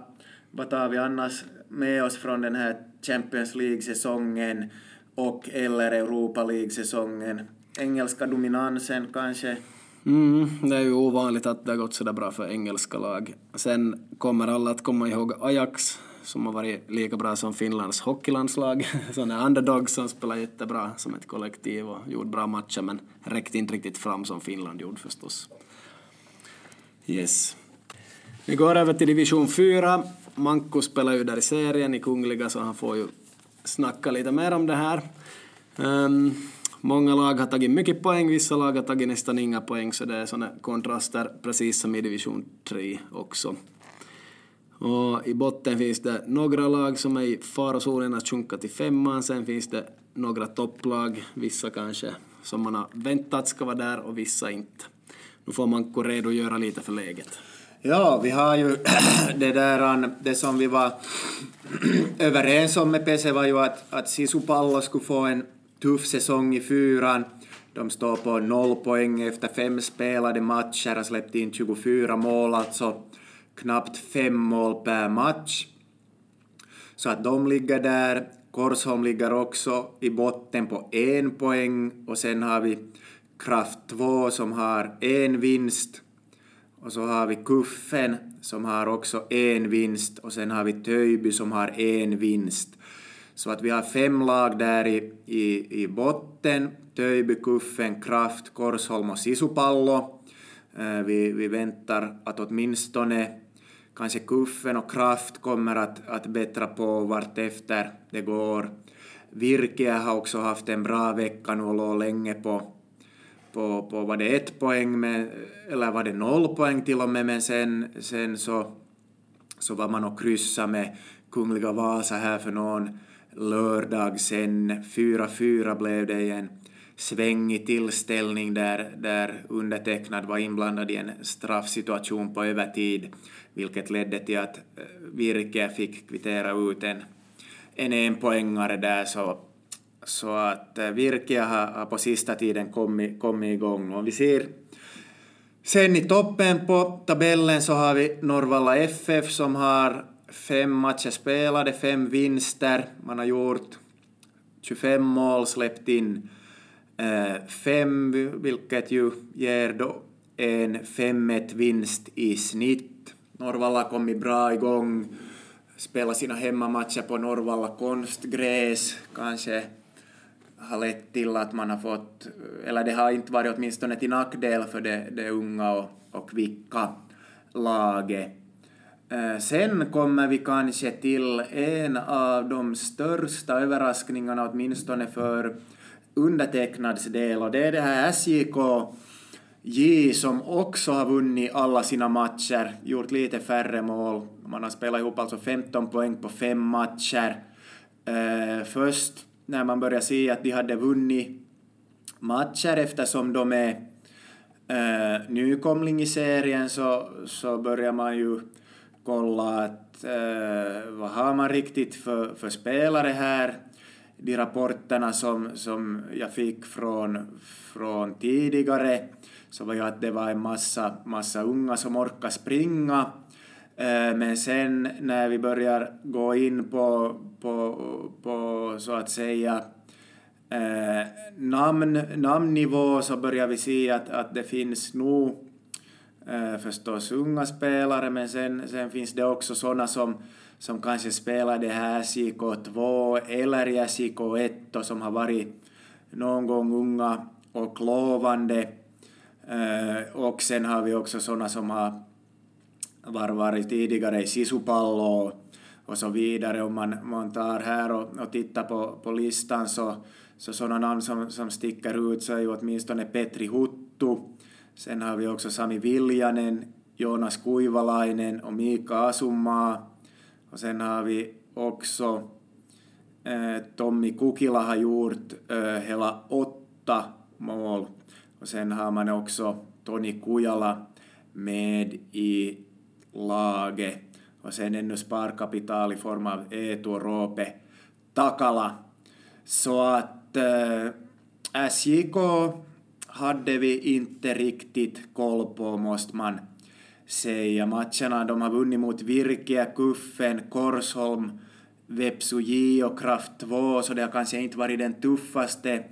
Vad tar vi annars med oss från den här Champions League-säsongen och eller Europa League-säsongen? Engelska dominansen kanske? Mm, det är ju ovanligt att det har gått sådär bra för engelska lag. Sen kommer alla att komma ihåg Ajax som har varit lika bra som Finlands hockeylandslag. *laughs* Sådana underdogs som spelar jättebra som ett kollektiv och gjorde bra matcher men räckte inte riktigt fram som Finland gjorde förstås. Yes. Vi går över till division 4. Manko spelar ju där i serien i Kungliga så han får ju snacka lite mer om det här. Um, många lag har tagit mycket poäng, vissa lag har tagit nästan inga poäng så det är sådana kontraster precis som i division 3 också. Och I botten finns det några lag som är i farozonen att sjunka till femman, sen finns det några topplag, vissa kanske som man har väntat ska vara där och vissa inte. Nu får man redogöra lite för läget. Ja, vi har ju *clears throat* det där, det som vi var *clears throat* överens om med PC var ju att, att Sisupallo skulle få en tuff säsong i fyran. De står på noll poäng efter fem spelade matcher, och släppte in 24 mål, alltså knappt fem mål per match. Så att de ligger där. Korsholm ligger också i botten på en poäng och sen har vi Kraft 2 som har en vinst och så har vi Kuffen som har också en vinst och sen har vi Töjby som har en vinst. Så att vi har fem lag där i, i, i botten. Töjby, Kuffen, Kraft, Korsholm och Sisupallo. Eh, vi, vi väntar att åtminstone kanske Kuffen och Kraft kommer att, att bättra på vartefter det går. Virke har också haft en bra vecka nu och låg länge på på, på var det ett poäng med, eller var det noll poäng till och med, men sen, sen så, så var man och kryssa med Kungliga Vasa här för någon lördag sen. 4-4 blev det i en svängig tillställning där, där undertecknad var inblandad i en straffsituation på övertid, vilket ledde till att eh, Virke fick kvittera ut en, en enpoängare där, så så att eh, Virkia har, på sista tiden kommit, kommit igång. Och vi ser sen i toppen på tabellen så har vi Norvalla FF som har fem matcher spelade, fem vinster. Man har gjort 25 mål, släppt in eh, fem, vilket ju ger då en 5-1 vinst i snitt. Norvalla har kommit bra igång, spelar sina hemmamatcher på Norvalla konstgräs, kanske har lett till att man har fått, eller det har inte varit åtminstone till nackdel för det, det unga och, och kvicka laget. Eh, sen kommer vi kanske till en av de största överraskningarna, åtminstone för undertecknads del, och det är det här SJK J som också har vunnit alla sina matcher, gjort lite färre mål. Man har spelat ihop alltså 15 poäng på fem matcher. Eh, först när man börjar se att de hade vunnit matcher eftersom de är äh, nykomling i serien så, så börjar man ju kolla att äh, vad har man riktigt för, för spelare här. De rapporterna som, som jag fick från, från tidigare så var ju att det var en massa, massa unga som orkar springa Eh, men sen när vi börjar gå in på, på, på så att säga eh, namn, namnnivå så börjar vi se att, att det finns nog eh, förstås unga spelare men sen, sen finns det också sådana som, som kanske spelar det här SJK 2 eller i SJK 1 och som har varit någon gång unga och lovande. Eh, och sen har vi också sådana som har var varit tidigare i sisupallo och så vidare. Om man, man tar här och, och tittar på, på listan så, så sådana namn som, som sticker ut så är ju åtminstone Petri Huttu. Sen har vi också Sami Viljanen, Jonas Kuivalainen och Mika Asummaa. Och sen har vi också eh, Tommi Kukila har gjort eh, hela åtta mål. Och sen har man också Toni Kujala med i laget. Och sen ännu sparkapital i form av Eetu och Roope Takala. Så att eh, äh, SJK hade vi inte riktigt koll på, måste man säga. Matcherna de har vunnit mot Virke, Kuffen, Korsholm, Vepsu J och Kraft 2, så det har kanske inte varit den tuffaste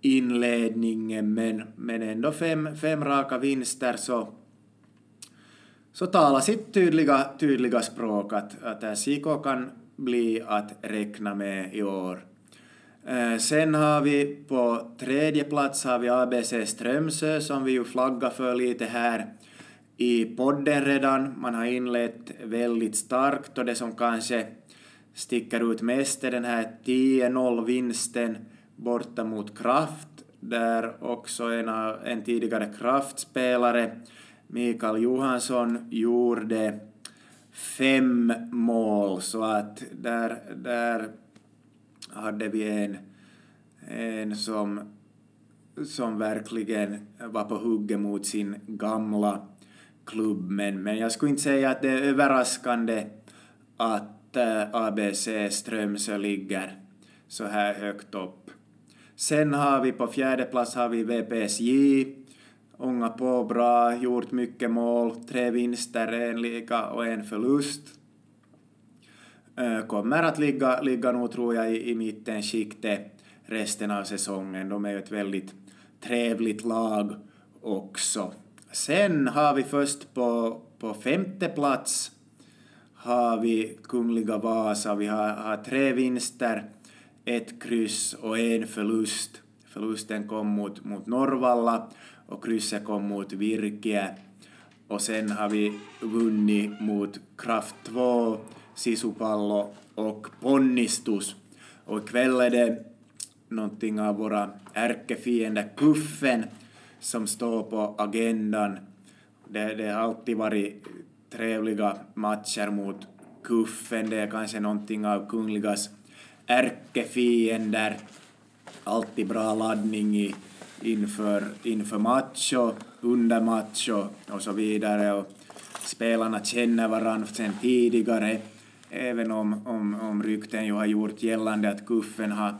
inledningen, men, men ändå fem, fem raka vinster så, så tala sitt tydliga, tydliga språk att, att kan bli att räkna med i år. Äh, sen har vi på tredje plats har vi ABC Strömsö som vi ju flaggar för lite här i podden redan. Man har inlett väldigt starkt och det som kanske sticker ut mest är den här 10-0-vinsten borta mot Kraft, där också en, av, en tidigare Kraftspelare, Mikael Johansson, gjorde fem mål, så att där, där hade vi en, en som, som verkligen var på hugget mot sin gamla klubb, men, men jag skulle inte säga att det är överraskande att eh, ABC Strömsö ligger så här högt upp. Sen har vi på fjärde plats har vi VPSJ, ångat på bra, gjort mycket mål, tre vinster, en liga och en förlust. Eh, kommer att ligga, ligga nog tror jag i, i mittenskiktet resten av säsongen. De är ju ett väldigt trevligt lag också. Sen har vi först på, på femte plats har vi Kungliga Vasa. Vi har, har tre vinster, ett kryss och en förlust. Förlusten kom mot, mot Norvalla och krysset kom mot Virke. Och sen har vi vunnit mot Kraft 2, Sisupallo och Ponnistus. Och ikväll är det någonting av våra ärkefiender Kuffen som står på agendan. Det, det har alltid varit trevliga matcher mot Kuffen, det är kanske någonting av Kungligas ärkefiender. Alltid bra laddning i, inför, inför match och under match och, och så vidare. Och spelarna känner varandra sen tidigare, även om, om, om rykten ju har gjort gällande att Kuffen har,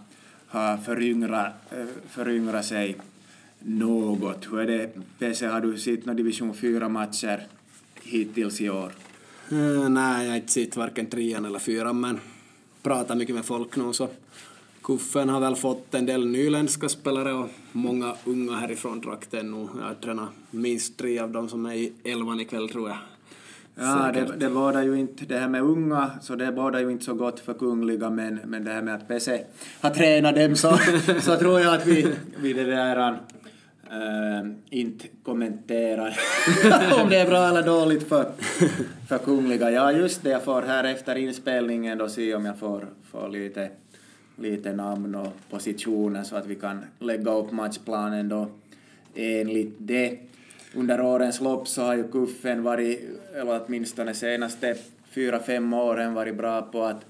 har föryngrat, eh, föryngra sig något. Hur är det, PC, har du sett några division 4-matcher hittills i år? Mm, nej, jag har inte sett varken trean eller fyran, men pratar mycket med folk nu så Kuffen har väl fått en del nyländska spelare och många unga härifrån trakten nu. Jag har tränat minst tre av dem som är i elvan ikväll tror jag. Ja, det, det bådar ju inte, det här med unga, så det bådar ju inte så gott för Kungliga, men, men det här med att PC har tränat dem så, *laughs* så tror jag att vi, vi det där Uh, inte kommenterar *laughs* om det är bra eller dåligt för, för Kungliga. Ja, just det, jag får här efter inspelningen då se om jag får, får lite, lite namn och positioner så att vi kan lägga upp matchplanen då enligt det. Under årens lopp så har ju Kuffen varit, eller åtminstone senaste fyra, fem åren varit bra på att,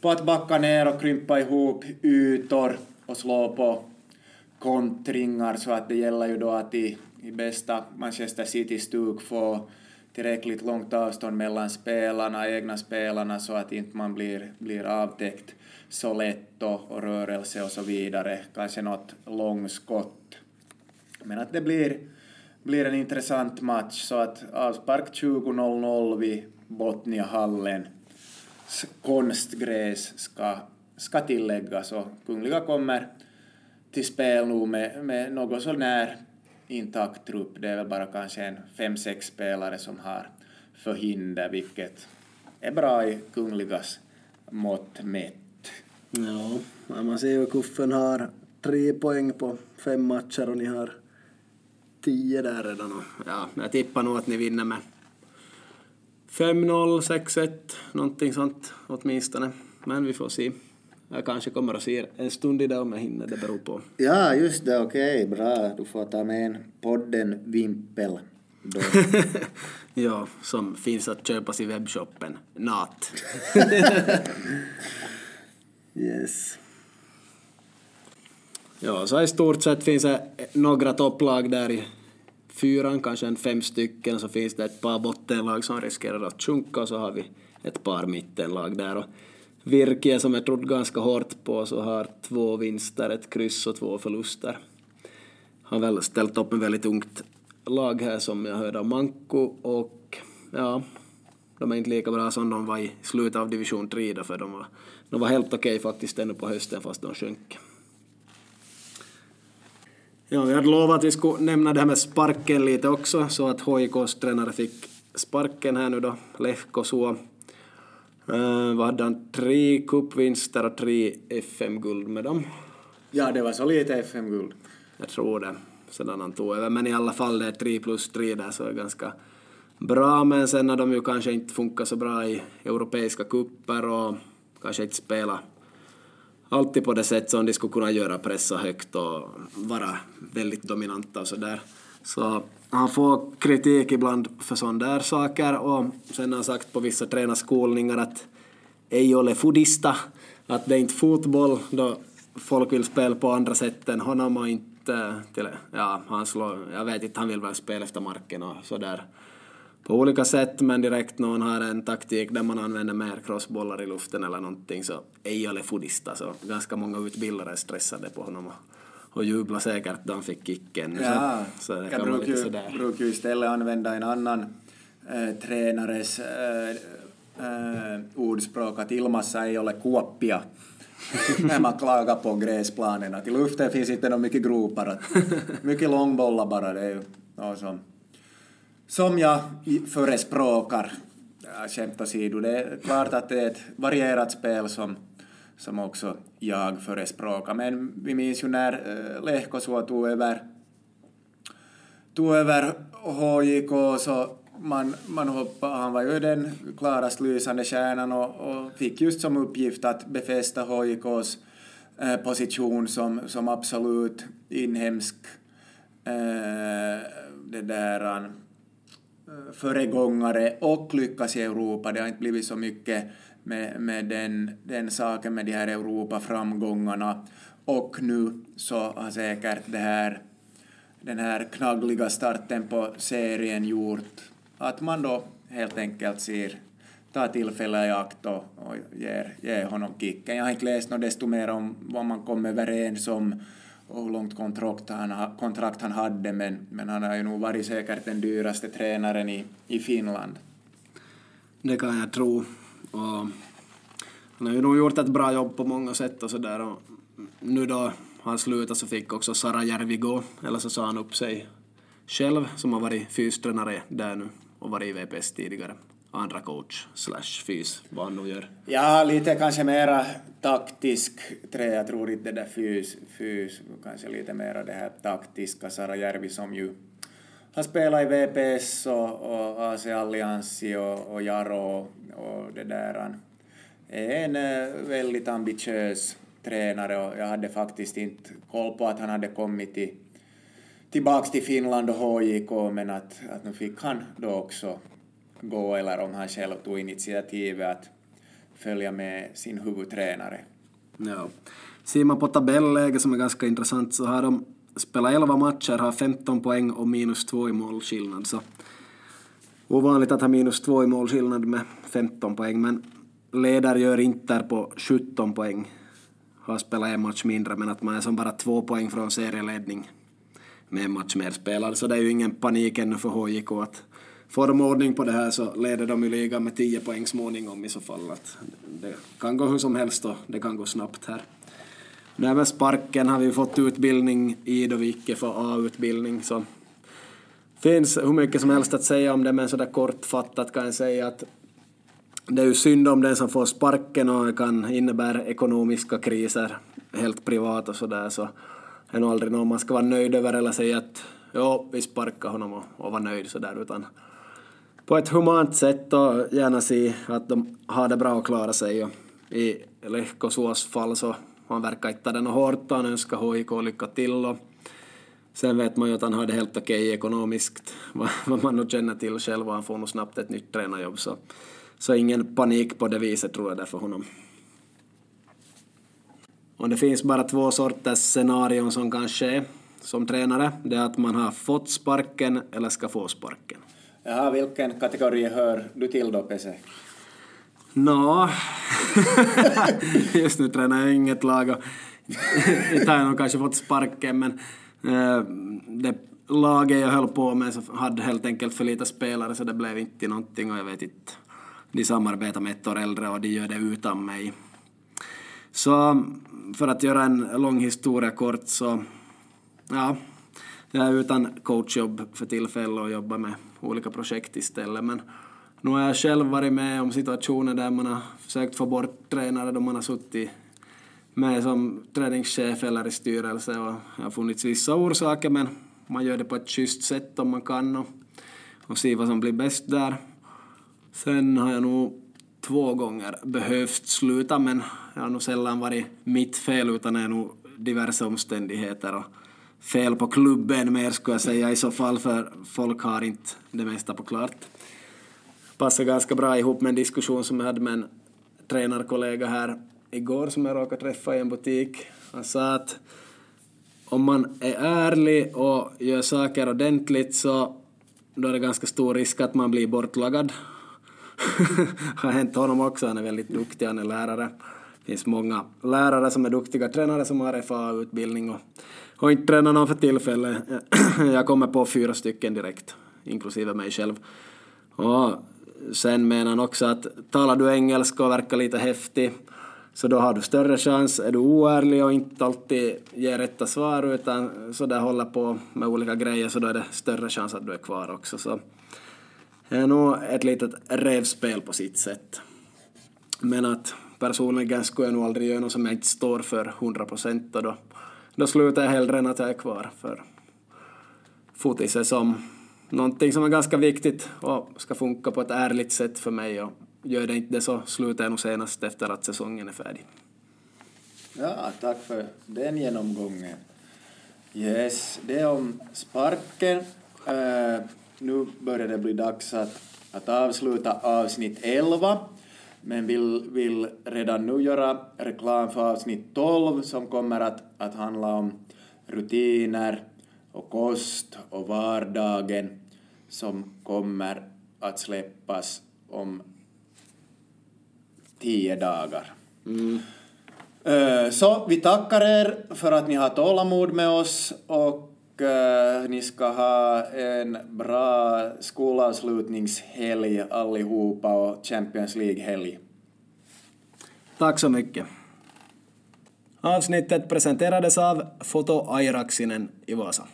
på att backa ner och krympa ihop ytor och slå på kontringar så att det gäller ju då att i, i bästa Manchester City-stuk få tillräckligt långt avstånd mellan spelarna, egna spelarna så att inte man blir, blir avtäckt Soletto och, och rörelse och så vidare, kanske något långskott. Men att det blir, blir en intressant match så att avspark 20.00 vid Botniahallen konstgräs ska, ska tilläggas och Kungliga kommer till spel nu med, med något sånär intakt trupp. Det är väl bara kanske en fem, sex spelare som har förhinder, vilket är bra i Kungligas mått mätt. Ja, man ser ju Kuffen har tre poäng på fem matcher och ni har tio där redan. Ja, jag tippar nog att ni vinner med 5-0, 6-1, någonting sånt åtminstone. Men vi får se. Jag kanske kommer att se en stund idag om jag hinner, det beror på. Ja, just det, okej, bra. Du får ta med en podden-vimpel. *laughs* ja, som finns att köpas i webbshoppen. Nat. *laughs* *laughs* yes. Ja, så i stort sett finns det några topplag där i fyran, kanske en fem stycken, så finns det ett par bottenlag som riskerar att sjunka och så har vi ett par mittenlag där. Och Virke som jag trodde ganska hårt på så har två vinster, ett kryss och två förluster. Har väl ställt upp en väldigt ungt lag här som jag hörde av Manko och ja, de är inte lika bra som de var i slutet av division 3 då, för de var, de var helt okej faktiskt ännu på hösten fast de sjönk. Ja, vi hade lovat att vi skulle nämna det här med sparken lite också, så att HIKs tränare fick sparken här nu då, Lehko Suo. Uh, vad hade han? Tre cupvinster och tre FM-guld med dem. Ja, det var så lite FM-guld. Jag tror det, sedan han tog över. Men i alla fall, det är tre plus tre där, så är det ganska bra. Men sen har de ju kanske inte funkat så bra i europeiska kupper och kanske inte spela alltid på det sätt som de skulle kunna göra, pressa högt och vara väldigt dominanta och sådär. Så han får kritik ibland för sådana där saker och sen har han sagt på vissa tränarskolningar att ej ole fudista, att det är inte fotboll då folk vill spela på andra sätt än honom och inte till, ja, han slår, jag vet inte, han vill väl spela efter marken och sådär på olika sätt, men direkt någon har en taktik där man använder mer crossbollar i luften eller någonting så ej ole fudista, så ganska många utbildare stressade på honom och, och jublar säkert då han fick kicken. Ja, så, så det jag brukar ju, brukar ju istället använda en annan äh, tränares äh, äh, ordspråk att ilmassa ei ole kuoppia. *laughs* när man klagar på gräsplanen. Att I luften finns inte något mycket gropar. Mycket långbollar bara. Det är ju något som, som jag förespråkar. Skämt åsido. Det är klart att det är ett varierat spel som, som också jag förespråkar. Men vi minns ju när eh, Lehkosuo tog över tog över HJK så man, man hoppade, han var ju den klarast lysande stjärnan och, och fick just som uppgift att befästa HJKs eh, position som, som absolut inhemsk eh, det där, föregångare och lyckas i Europa. Det har inte blivit så mycket med, med den, den saken med de här Europa-framgångarna. Och nu så har säkert det här den här knaggliga starten på serien gjort att man då helt enkelt ser, tar tillfället i akt och, och ger, ger honom kicken. Jag har inte läst något desto mer om vad man kom överens om och hur långt kontrakt han, kontrakt han hade, men, men han har ju nog varit säkert den dyraste tränaren i, i Finland. Det kan jag tro. Och han har ju nog gjort ett bra jobb på många sätt och sådär. Och nu då han slutade så fick också Sara Järvi gå, eller så sa han upp sig själv som har varit fystränare där nu och varit i VPS tidigare. Andra coach slash fys, vad han nu gör. Ja, lite kanske mera taktisk trä. Jag tror inte det där fys, fys kanske lite mera det här taktiska. Sara Järvi som ju har spelat i VPS och, och AC Alliansi och, och Jaro och det där. Han är en eh, väldigt ambitiös tränare och jag hade faktiskt inte koll på att han hade kommit till, tillbaks till Finland och HJK men att, att nu fick han då också gå eller om han själv tog initiativet att följa med sin huvudtränare. Ja. Ser man på tabelläget som är ganska intressant så har de spelat 11 matcher, har 15 poäng och minus 2 i målskillnad. Så ovanligt att ha minus 2 i målskillnad med 15 poäng, men leder gör Inter på 17 poäng. Har spelat en match mindre, men att man är som bara två poäng från serieledning med en match mer spelad. Så det är ju ingen panik ännu för HJK att får de ordning på det här så leder de ju ligan med 10 poäng småningom i så fall. Att det kan gå hur som helst och det kan gå snabbt här. Det är med sparken har vi fått utbildning i då vi icke får A-utbildning så finns hur mycket som helst att säga om det men sådär kortfattat kan jag säga att det är ju synd om den som får sparken och det kan innebära ekonomiska kriser helt privat och sådär så det är nog aldrig någon man ska vara nöjd över eller säga att ja, vi sparkar honom och, och vara nöjd sådär utan på ett humant sätt och gärna se att de har det bra och klarar sig. Och I Lehkosuos fall så han verkar inte ta det något hårt, han önskar HIK lycka till. Och sen vet man ju att han har det helt okej ekonomiskt, *laughs* vad man nu känner till själv, och han får nog snabbt ett nytt tränarjobb. Så, så ingen panik på det viset tror jag det för honom. Och det finns bara två sorters scenarion som kan ske som tränare. Det är att man har fått sparken eller ska få sparken. Jaha, vilken kategori hör du till då, Pese? Nå, *laughs* just nu tränar jag inget lag och inte har jag nog kanske fått sparken men äh, det laget jag höll på med så hade helt enkelt för lite spelare så det blev inte någonting och jag vet inte, de samarbetar med ett år äldre och de gör det utan mig. Så för att göra en lång historia kort så, ja, jag är utan coachjobb för tillfället och jobbar med olika projekt istället. Men nu har jag själv varit med om situationer där man har försökt få bort tränare då man har suttit med som träningschef eller i styrelse och det har funnits vissa orsaker men man gör det på ett schysst sätt om man kan och, och ser vad som blir bäst där. Sen har jag nog två gånger behövt sluta men det har nog sällan varit mitt fel utan det är nog diverse omständigheter och fel på klubben mer skulle jag säga i så fall för folk har inte det mesta på klart. Passar ganska bra ihop med en diskussion som jag hade med en tränarkollega här igår som jag råkade träffa i en butik. Han sa att om man är ärlig och gör saker ordentligt så då är det ganska stor risk att man blir bortlagad. *laughs* har hänt honom också, han är väldigt duktig, han är lärare. Det finns många lärare som är duktiga tränare som har FA-utbildning och har inte tränat någon för tillfället. *clears throat* Jag kommer på fyra stycken direkt, inklusive mig själv. Och sen menar han också att talar du engelska och verkar lite häftig så då har du större chans. Är du oärlig och inte alltid ger rätta svar utan så där håller på med olika grejer så då är det större chans att du är kvar också. Så det är nog ett litet revspel på sitt sätt. Men att personligen skulle jag nog aldrig göra något som jag inte står för 100 procent och då då slutar jag hellre än att jag är kvar. För fotis är som någonting som är ganska viktigt och ska funka på ett ärligt sätt för mig. Och gör det inte det så slutar jag nog senast efter att säsongen är färdig. Ja, tack för den genomgången. Yes, det är om sparken. Uh, nu börjar det bli dags att, att avsluta avsnitt 11 men vill, vill redan nu göra reklam för avsnitt 12 som kommer att, att handla om rutiner och kost och vardagen som kommer att släppas om tio dagar. Mm. Eh, så vi tackar er för att ni har tålamod med oss och uh, ni ska ha en bra skolavslutningshelg allihopa och Champions League-helg. Tack så mycket. Avsnittet presenterades av Foto Airaksinen i Vasa.